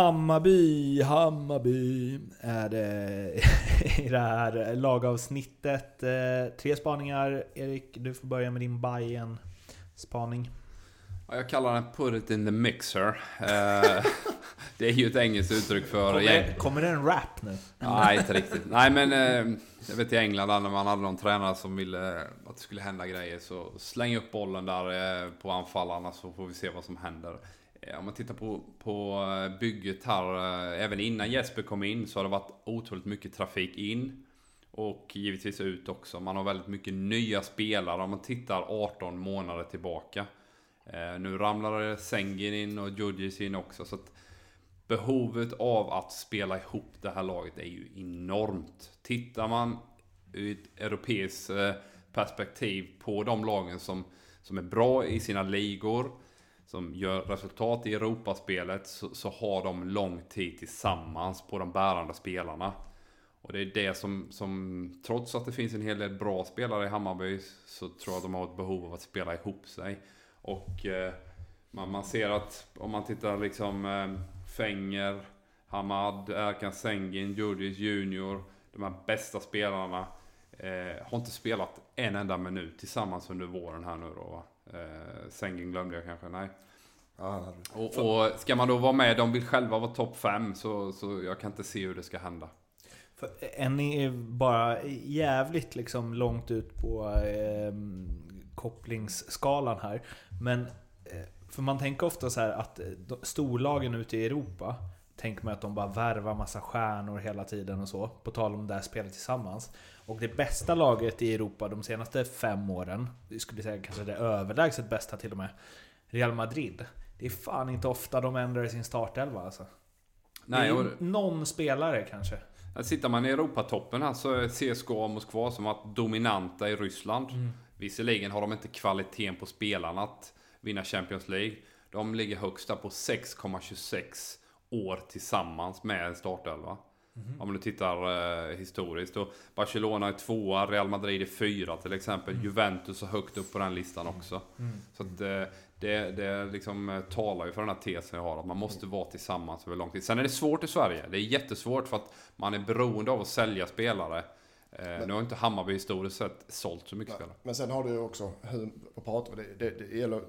Hammarby, Hammarby är det i det här lagavsnittet. Eh, tre spaningar. Erik, du får börja med din bayern spaning Ja, jag kallar den Put it in the mixer. Eh, det är ju ett engelskt uttryck för... Kommer, kommer det en rap nu? Nej, inte riktigt. Nej, men eh, jag vet i England när man hade någon tränare som ville att det skulle hända grejer så släng upp bollen där på anfallarna så får vi se vad som händer. Eh, om man tittar på, på eh, bygget här, eh, även innan Jesper kom in så har det varit otroligt mycket trafik in. Och givetvis ut också. Man har väldigt mycket nya spelare om man tittar 18 månader tillbaka. Nu ramlar Sengin in och Djurdjic in också. Så att behovet av att spela ihop det här laget är ju enormt. Tittar man ur ett europeiskt perspektiv på de lagen som, som är bra i sina ligor som gör resultat i Europaspelet så, så har de lång tid tillsammans på de bärande spelarna. Och det är det som, som, trots att det finns en hel del bra spelare i Hammarby, så tror jag att de har ett behov av att spela ihop sig. Och eh, man, man ser att om man tittar liksom eh, Fenger, Hamad, Erkan Sengin, Djurdjic Junior, de här bästa spelarna eh, har inte spelat en enda minut tillsammans under våren här nu då. Eh, Sängen glömde jag kanske, nej. Och, och ska man då vara med, de vill själva vara topp 5 så, så jag kan inte se hur det ska hända. För en är bara jävligt liksom långt ut på eh, kopplingsskalan här. Men eh, för man tänker ofta så att eh, storlagen ute i Europa tänker man att de bara värvar massa stjärnor hela tiden och så. På tal om det här spelet tillsammans. Och det bästa laget i Europa de senaste fem åren, jag skulle säga kanske det överlägset bästa till och med, Real Madrid. Det är fan inte ofta de ändrar sin startelva alltså. Nej, och... någon spelare kanske. Sitter man i Europatoppen här så är CSKA Moskva som varit dominanta i Ryssland. Mm. Visserligen har de inte kvaliteten på spelarna att vinna Champions League. De ligger högst där på 6,26 år tillsammans med en startelva. Mm. Om du tittar eh, historiskt. Och Barcelona är tvåa, Real Madrid är fyra till exempel. Mm. Juventus är högt upp på den listan också. Mm. Så att, eh, det, det liksom eh, talar ju för den här tesen jag har, att man måste vara tillsammans över lång tid. Sen är det svårt i Sverige. Det är jättesvårt för att man är beroende av att sälja spelare. Men, nu har inte Hammarby historiskt sett sålt så mycket spelare. Men sen har du ju också, hur pratar det, det, det gäller,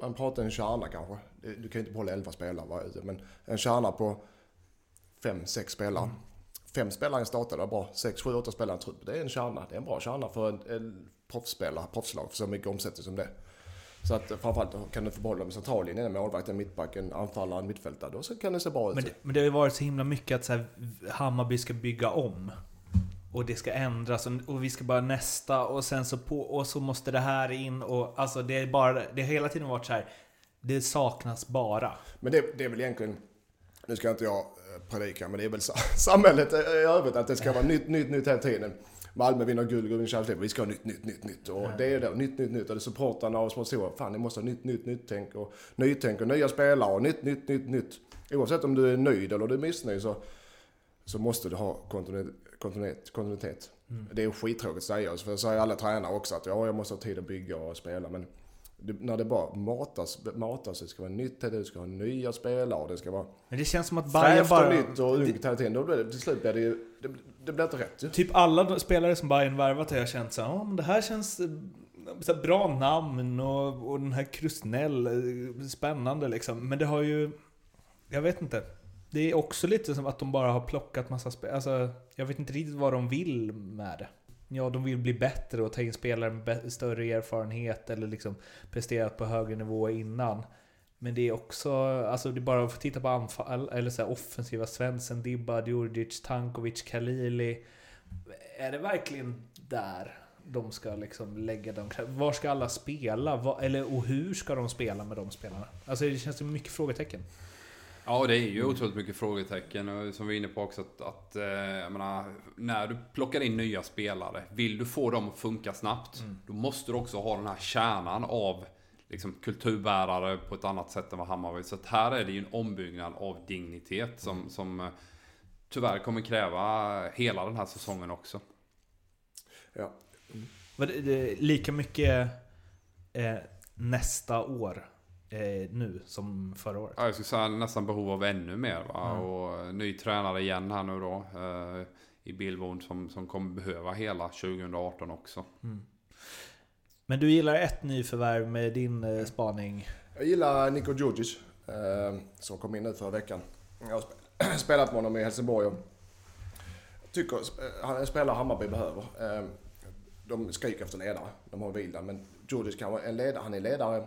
man pratar en kärna kanske. Du kan ju inte behålla 11 spelare, men en kärna på 5-6 spelare. Mm fem spelare i en startelva bra. Sex, sju, åtta spelare i en trupp. Det är en kärna. Det är en bra kärna för en, en proffsspelare, proffslag, för så mycket omsättning som det. Så att framförallt kan du få bollen med centrallinjen, målvakten, mittbacken, anfallaren, mittfältare. Då så kan det se bra ut. Men det, men det har ju varit så himla mycket att så här, Hammarby ska bygga om. Och det ska ändras och vi ska bara nästa och sen så på och så måste det här in och alltså det är bara Det har hela tiden varit så här. Det saknas bara. Men det, det är väl egentligen Nu ska inte jag predika, men det är väl samhället i övrigt att det ska vara nytt, nytt, nytt hela tiden. Malmö vinner guld, guld vinner. Vi ska ha nytt, nytt, nytt, nytt. Och det är det, nytt, nytt, nytt. Och supportrarna och sponsorer. Fan, ni måste ha nytt, nytt, nytt tänk och nytänk och nya spelare och nytt, nytt, nytt, nytt. Oavsett om du är nöjd eller du är missnöjd så, så måste du ha kontinuitet. Kontinuitet, kontinuitet. Mm. Det är skittråkigt att säga, för det säger alla tränare också att ja, jag måste ha tid att bygga och spela. Men det, när det bara matas, matas, det ska vara nytt, det ska vara nya spelare och det ska vara... Men det känns som att Bayern bara... nytt och ungt hela tiden. Då blir det, till slut blir det ju... Det, det blir inte rätt Typ alla spelare som Bayern värvat har jag känt så ja men det här känns... Eh, så bra namn och, och den här Krusnell, eh, spännande liksom. Men det har ju... Jag vet inte. Det är också lite som att de bara har plockat massa spel. Alltså, jag vet inte riktigt vad de vill med det. Ja, de vill bli bättre och ta in spelare med större erfarenhet eller liksom presterat på högre nivå innan. Men det är också, alltså det är bara att få titta på anfall, eller så här, offensiva Svensson, Dibba, Djurdjic, Tankovic, Kalili. Är det verkligen där de ska liksom lägga dem? Var ska alla spela? Eller, och hur ska de spela med de spelarna? Alltså det känns som mycket frågetecken. Ja, det är ju otroligt mycket frågetecken. Och som vi är inne på också att, att eh, menar, när du plockar in nya spelare, vill du få dem att funka snabbt, mm. då måste du också ha den här kärnan av liksom, kulturbärare på ett annat sätt än vad Hammarby. Så här är det ju en ombyggnad av dignitet som, mm. som eh, tyvärr kommer kräva hela den här säsongen också. Ja. Mm. Lika mycket eh, nästa år eh, nu som förra året? Ja, jag skulle säga nästan behov av ännu mer. Va? Mm. Och ny tränare igen här nu då. Eh, I Billborn som, som kommer behöva hela 2018 också. Mm. Men du gillar ett nyförvärv med din eh, spaning? Jag gillar Niko Djurdjic eh, som kom in nu förra veckan. Jag har sp- spelat med honom i Helsingborg och tycker eh, han är en spelare Hammarby behöver. Eh, de skriker efter ledare, de har Wildan, men Djurdjic kan vara en ledare. Han är ledare.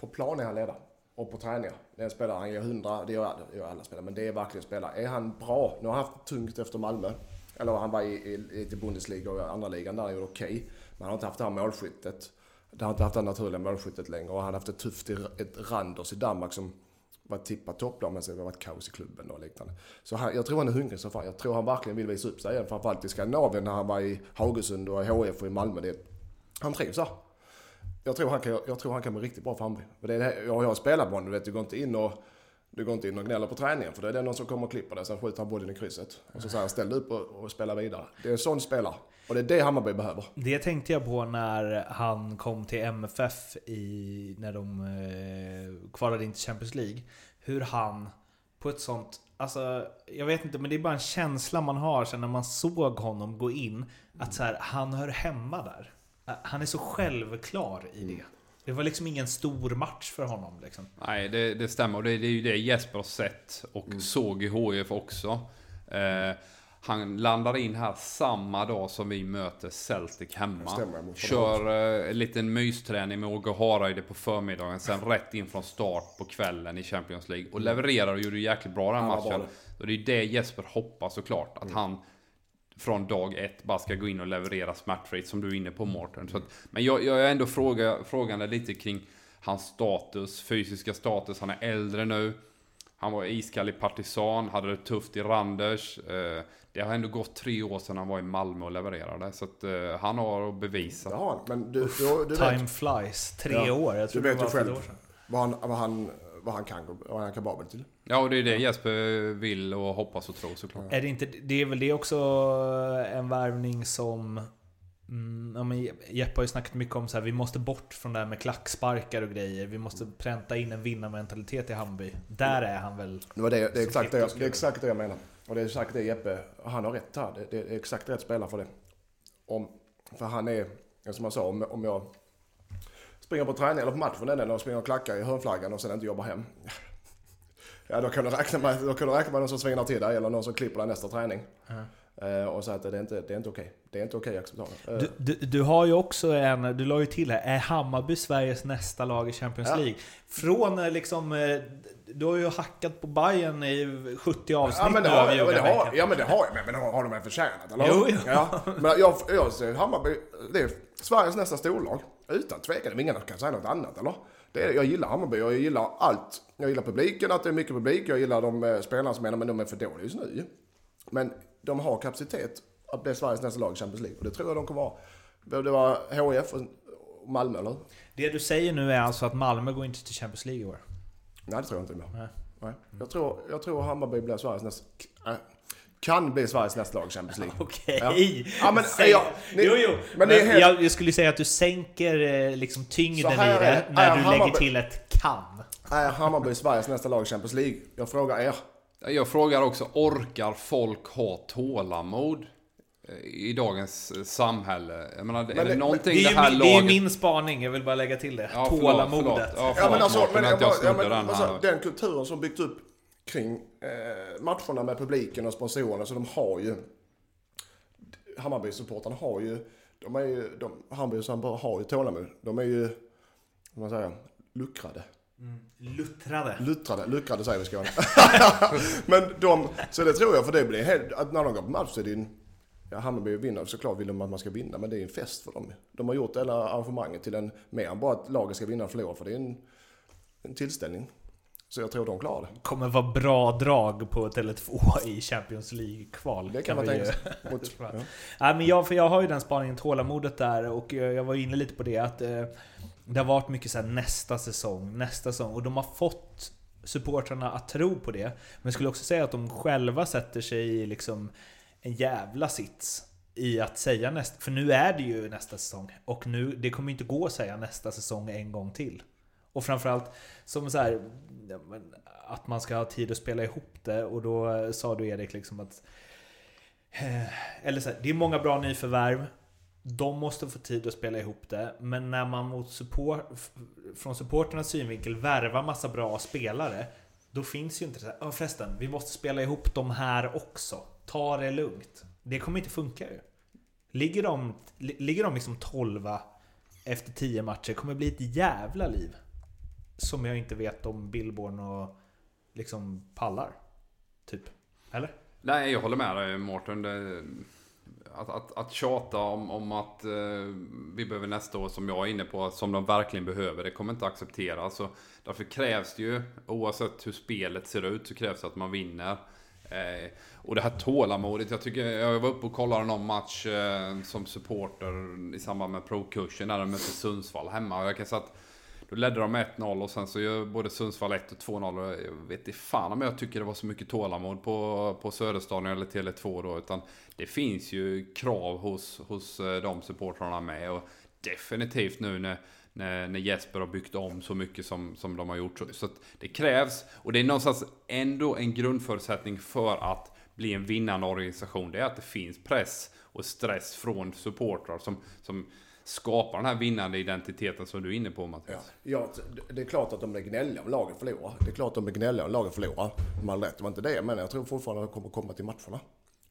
På plan är han ledare. Och på träningar. Det är en spelare, han gör 100, det gör, det gör alla spelare, men det är verkligen spelare. Är han bra, nu har han haft tungt efter Malmö. Eller han var i, i, lite Bundesliga och andra ligan där, han gjorde okej. Men han har inte haft det här målskyttet. Det har inte haft det naturliga målskyttet längre och han har haft det tufft i ett Randers i Danmark som var tippat topplag men sen har det varit kaos i klubben och liknande. Så han, jag tror han är hungrig som fan. Jag tror han verkligen vill visa upp sig igen. Framförallt i Skandinavien när han var i Haugesund och HF och i Malmö. Det, han trivs där. Jag tror han kan, jag tror han kan bli riktigt bra för Hammarby. För det är det, här- jag har spelat med honom, du vet, du går inte in och du går inte in och gnäller på träningen för det är det någon som kommer och klipper dig. Sen skjuter han bollen i krysset. Och så säger han ställ dig upp och, och spela vidare. Det är en sån spelare. Och det är det Hammarby behöver. Det tänkte jag på när han kom till MFF i, när de eh, kvalade in till Champions League. Hur han på ett sånt, alltså jag vet inte men det är bara en känsla man har sen när man såg honom gå in. Att så här, han hör hemma där. Eh, Han är så självklar i det. Det var liksom ingen stor match för honom liksom. Nej, det, det stämmer. Och det, det är ju det Jesper har sett och Mm. såg i HIF också. Eh, han landar in här samma dag som vi möter Celtic hemma. Stämmer, Kör eh, en liten mysträning med Åge Hareide på förmiddagen. Sen rätt in från start på kvällen i Champions League. Och levererar och gjorde jäkligt bra den matchen. Och det är ju det Jesper hoppas såklart. Mm. Att han från dag ett bara ska gå in och leverera smärtfritt som du är inne på Mårten. Men jag, jag är ändå fråga, frågande lite kring hans status, fysiska status. Han är äldre nu. Han var iskall i Partisan, hade det tufft i Randers. Eh, det har ändå gått tre år sedan han var i Malmö och levererade. Så att eh, han har att bevisa. Han. Men du, du, du vet Time flies. Tre Ja. år. Jag tror Du det vet var ju själv. år sedan. vad han, vad han, vad han kan vad han är kapabel till. Ja, och det är det Jesper vill och hoppas och tror såklart. Är det, inte, det är väl det också en värvning som... Mm, ja, men Jeppe har ju snackat mycket om så här, vi måste bort från det här med klacksparkar och grejer. Vi måste pränta in en vinnarmentalitet i Hammarby. Där är han väl... Det, var det, det, är exakt det, jag, det är exakt det jag menar. Och det är exakt det Jeppe, han har rätt här. Det, det är exakt rätt spelare för det. Om, för han är, som jag sa, om, om jag springer på träning eller på matchen den och springer och klackar i hörnflaggan och sen inte jobbar hem. Ja, då kan du räkna med, då kan du räkna med någon som svinar till dig eller någon som klipper dig nästa träning. Eh, och säga att det är inte, det är inte okej. Det är inte okej acceptabelt. Eh, Du, du, du har ju också en, du la ju till här, är Hammarby Sveriges nästa lag i Champions Ja. League? Från eh, liksom, eh, du har ju hackat på Bayern i 70 avsnitt Ja men, det nu har, av ja, men det har, ja men det har jag, men, har, har de väl förtjänat eller? Jo, jo. Ja, men jag, jag ser Hammarby, det är Sveriges nästa storlag. Utan tvekan, ingen kan säga något annat eller? Det är, jag gillar Hammarby och jag gillar allt. Jag gillar publiken, att det är mycket publik. Jag gillar de eh, spelarna som är men de är för dåliga just nu. Men de har kapacitet att bli Sveriges nästa lag i Champions League. Och det tror jag de kommer vara. Det var HIF och Malmö eller? Det du säger nu är alltså att Malmö går inte till Champions League i år? Nej, det tror jag inte. Nej. Nej. Jag, tror, jag tror Hammarby blir Sveriges nästa... Äh, kan bli Sveriges nästa lag i Champions League. Okej! Ja. Ja, men, Säg- ja, ni- jo, jo. men Men helt- jag, jag skulle säga att du sänker eh, liksom tyngden i det när Är du Hammarby- lägger till ett kan. Är Hammarby Sveriges nästa lag i Champions League? Jag frågar er. Jag frågar också, orkar folk ha tålamod eh, i dagens eh, samhälle? Jag menar, är Men det, det- någonting Det det, är, ju här min, det är ju laget... min spaning, jag vill bara lägga till det. Ja, förlåt, Tålamodet. förlåt. Ja, Ja, förlåt men alltså, Mårten, men, att jag ja, snodde den alltså, här. den kulturen som byggts upp kring eh, matcherna med publiken och sponsorerna, så de har ju... Hammarby-supportrarna har ju... De är ju... De, Hammarby har ju tålamod. De är ju... Vad man säger? Luckrade. Luttrade. Luttrade, luckrade säger vi i Skåne. Men de, så det tror jag, för det blir helt, att när de går på match så är det en, ja Hammarby vinner, såklart vill de att man ska vinna, men det är en fest för dem. De har gjort hela arrangemanget till en, mer än bara att laget ska vinna och förlora, för det är en, en tillställning. Så jag tror de klarar det. kommer vara bra drag på Tele2 i Champions League-kval. Det kan man tänka sig. Mot, ja. Nej, men jag, för jag har ju den spaningen, tålamodet där, och jag, jag var inne lite på det att eh, det har varit mycket så här nästa säsong, nästa säsong, och de har fått supportrarna att tro på det. Men jag skulle också säga att de själva sätter sig i liksom en jävla sits i att säga nästa, för nu är det ju nästa säsong, och nu, det kommer inte gå att säga nästa säsong en gång till. Och framförallt som så här, att man ska ha tid att spela ihop det och då sa du Erik liksom att eh, eller så här, det är många bra nyförvärv. De måste få tid att spela ihop det, men när man mot support, från supporternas synvinkel värvar massa bra spelare, då finns ju inte det här, "Ja, förresten, vi måste spela ihop de här också. Ta det lugnt. Det kommer inte funka ju. Ligger de, ligger de liksom 12 efter 10 matcher kommer det bli ett jävla liv. Som jag inte vet om Billborn och liksom pallar. Typ. Eller? Nej, jag håller med dig Mårten. Det- att, att, att tjata om, om att eh, vi behöver nästa år, som jag är inne på, som de verkligen behöver, det kommer inte accepteras. Så därför krävs det ju, oavsett hur spelet ser ut, så krävs det att man vinner. Eh, och det här tålamodet, jag tycker, jag var uppe och kollade någon match eh, som supporter i samband med provkursen, när de mötte Sundsvall hemma. Och jag kan säga att då ledde de med 1-0 och sen så gör både Sundsvall 1 och 2-0 jag vet inte fan om jag tycker det var så mycket tålamod på, på Söderstadion eller Tele2 då. Utan det finns ju krav hos, hos eh, de supportrarna med. Och definitivt nu när, när, när Jesper har byggt om så mycket som, som de har gjort. Så, så att det krävs, och det är någonstans ändå en grundförutsättning för att bli en vinnande organisation. Det är att det finns press och stress från supportrar som, som skapar den här vinnande identiteten som du är inne på Ja. Mattias. Ja, det är klart att de blir gnälliga om lagen förlorar. Det är klart att de blir gnälliga om lagen förlorar. De har rätt, det var inte det. Men jag tror fortfarande att de kommer komma till matcherna.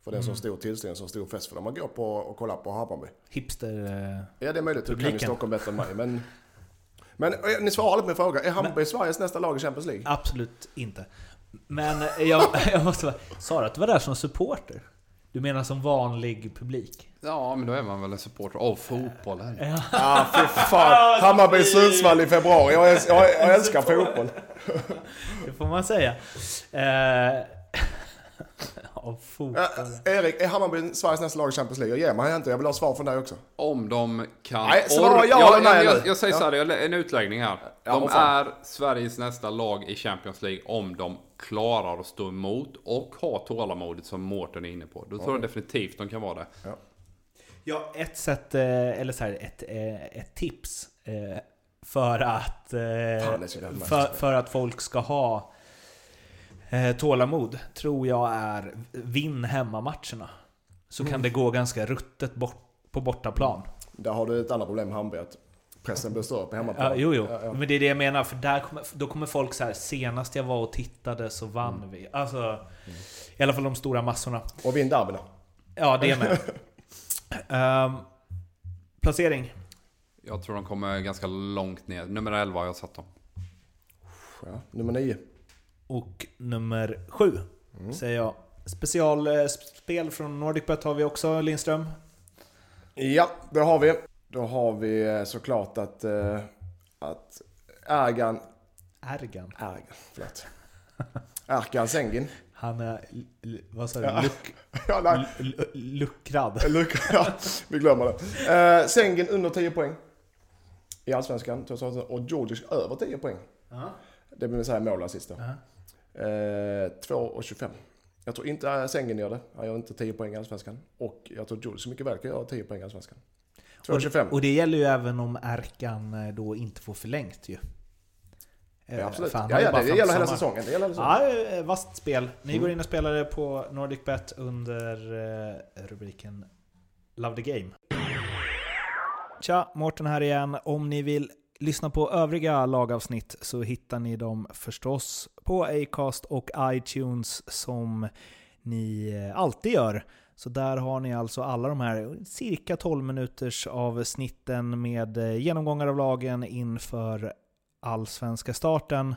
För det är en så stor tillställning, så stor fest för dem att gå på och kolla på Hammarby. Hipster... eh, Ja, det är möjligt. Du kan ju. Stockholm bättre än mig. Men, men eh, ni svarar aldrig på min fråga. Är Hammarby Sveriges nästa lag i Champions League? Absolut inte. Men eh, jag, jag måste vara... Sa du att du var där som supporter? Du menar som vanlig publik? Ja, men då är man väl en supporter av fotbollen. Ja. Ah, fy fan. Hammarby Sundsvall i februari. Jag, äls- jag, jag älskar fotboll. Det får man säga. Eh, Av fotboll. Ja, Erik, är Hammarby Sveriges nästa lag i Champions League? Jag ger mig inte. Jag vill ha svar från dig också. Om de kan... Nej, svara ja jag, eller nej jag, jag, jag säger Ja. så här, en utläggning här. Ja, De är Sveriges nästa lag i Champions League om de klarar att stå emot och ha tålamodet som Mårten är inne på. Då tror jag definitivt de kan vara det. Ja, ett sätt, eh, eller så här, ett, eh, ett tips eh, för att, för, för att folk ska ha tålamod, tror jag är vinn hemmamatcherna. Så Mm. kan det gå ganska ruttet bort, på bortaplan. Där har du ett annat problem med Hammarby. Pressen blir större på hemmaplan. Ja, jo, jo. Ja, ja. Men det är det jag menar, för där kommer, då kommer folk så här senast jag var och tittade så vann Mm. vi. Alltså, i alla fall de stora massorna. Och vinn derbyna. Ja, det med. Ehm, placering? Jag tror de kommer ganska långt ner. Nummer 11 har jag satt dem. Ja, nummer nio. Och nummer sju Mm. säger jag. Specialspel från NordicBet har vi också, Lindström. Ja, det har vi. Då har vi eh, såklart att, eh, att Ergan... Ergan. Ergan, förlåt. Erkan Sengin. Han är, vad sa du? Ja. Luck, Ja, luckrad. Ja, vi glömmer det. Eh, Sengin under 10 poäng. I Allsvenskan. 2018. Och Georgic över 10 poäng. Ja. Det vill säga mål och assist då. Ja. Eh, 2,25. Jag tror inte äh, Sengin gör det. Han gör inte 10 poäng i Allsvenskan. Och jag tror Georgic mycket väl kan göra 10 poäng i Allsvenskan. Och, 2,25. och det gäller ju även om Erkan eh, då inte får förlängt ju. Eh, Ja, absolut. Ja, ja, det, det gäller hela säsongen. Det gäller hela säsongen. Ja, eh, vasst spel. Ni Mm. går in och spelar det på NordicBet under rubriken Love the Game. Tja, Mårten här igen. Om ni vill lyssna på övriga lagavsnitt så hittar ni dem förstås på Acast och iTunes som ni alltid gör. Så där har ni alltså alla de här cirka 12 minuters avsnitten med eh, genomgångar av lagen inför allsvenska starten.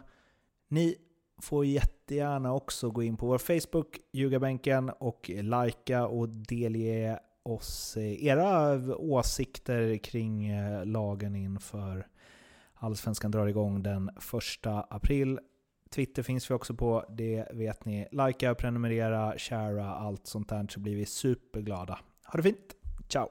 Ni får jättegärna också gå in på vår Facebook, Ljugarbänken, och likea och delge oss eh, era åsikter kring eh, lagen inför Allsvenskan drar igång den 1 april. Twitter finns vi också på, det vet ni. Likea, prenumerera, sharea, allt sånt där så blir vi superglada. Ha det fint! Ciao!